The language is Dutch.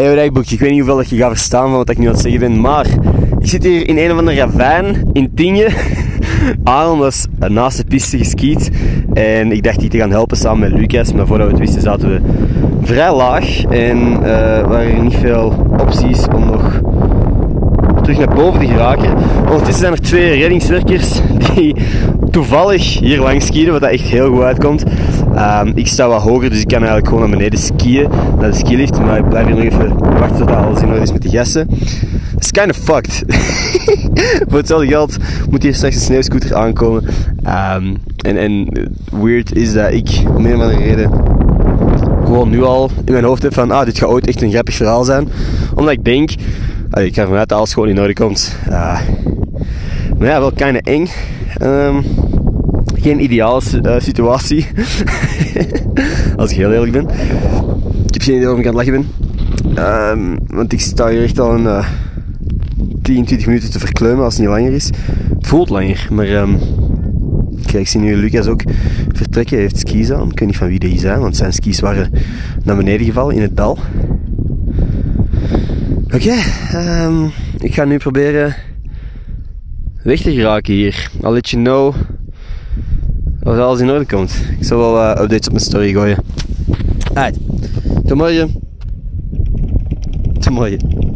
Hey, ik weet niet hoeveel dat je gaat verstaan van wat ik nu aan het zeggen ben, maar ik zit hier in een of andere ravijn in Tienje. Aaron was naast de piste geskiet en ik dacht die te gaan helpen samen met Lucas, maar voordat we het wisten zaten we vrij laag en uh, waren er niet veel opties om nog terug naar boven te geraken. Ondertussen zijn er twee reddingswerkers die toevallig hier langs skiën, wat dat echt heel goed uitkomt. Um, ik sta wat hoger, dus ik kan eigenlijk gewoon naar beneden skiën, naar de skilift. Maar ik blijf hier nog even wachten tot alles in orde is met de gasten. It's kind of fucked. Voor hetzelfde geld moet hier straks een sneeuwscooter aankomen. Um, en, en weird is dat ik, om een of andere reden, gewoon nu al in mijn hoofd heb van, ah, dit gaat ooit echt een grappig verhaal zijn. Omdat ik denk, allee, ik ga vanuit dat alles gewoon in orde komt. Uh, maar ja, wel kind of eng. Um, geen ideale uh, situatie. Als ik heel eerlijk ben. Ik heb geen idee waarom ik aan het lachen ben. Um, want ik sta hier echt al een uh, 10, 20 minuten te verkleumen als het niet langer is. Het voelt langer, maar um, kijk, ik zie nu Lucas ook vertrekken. Hij heeft skis aan. Ik weet niet van wie die zijn, want zijn skis waren naar beneden gevallen in het dal. Oké, um, ik ga nu proberen weg te geraken hier. I'll let you know als alles in orde komt. Ik zal wel uh, updates op mijn story gooien. Alright, tot morgen. Tot morgen.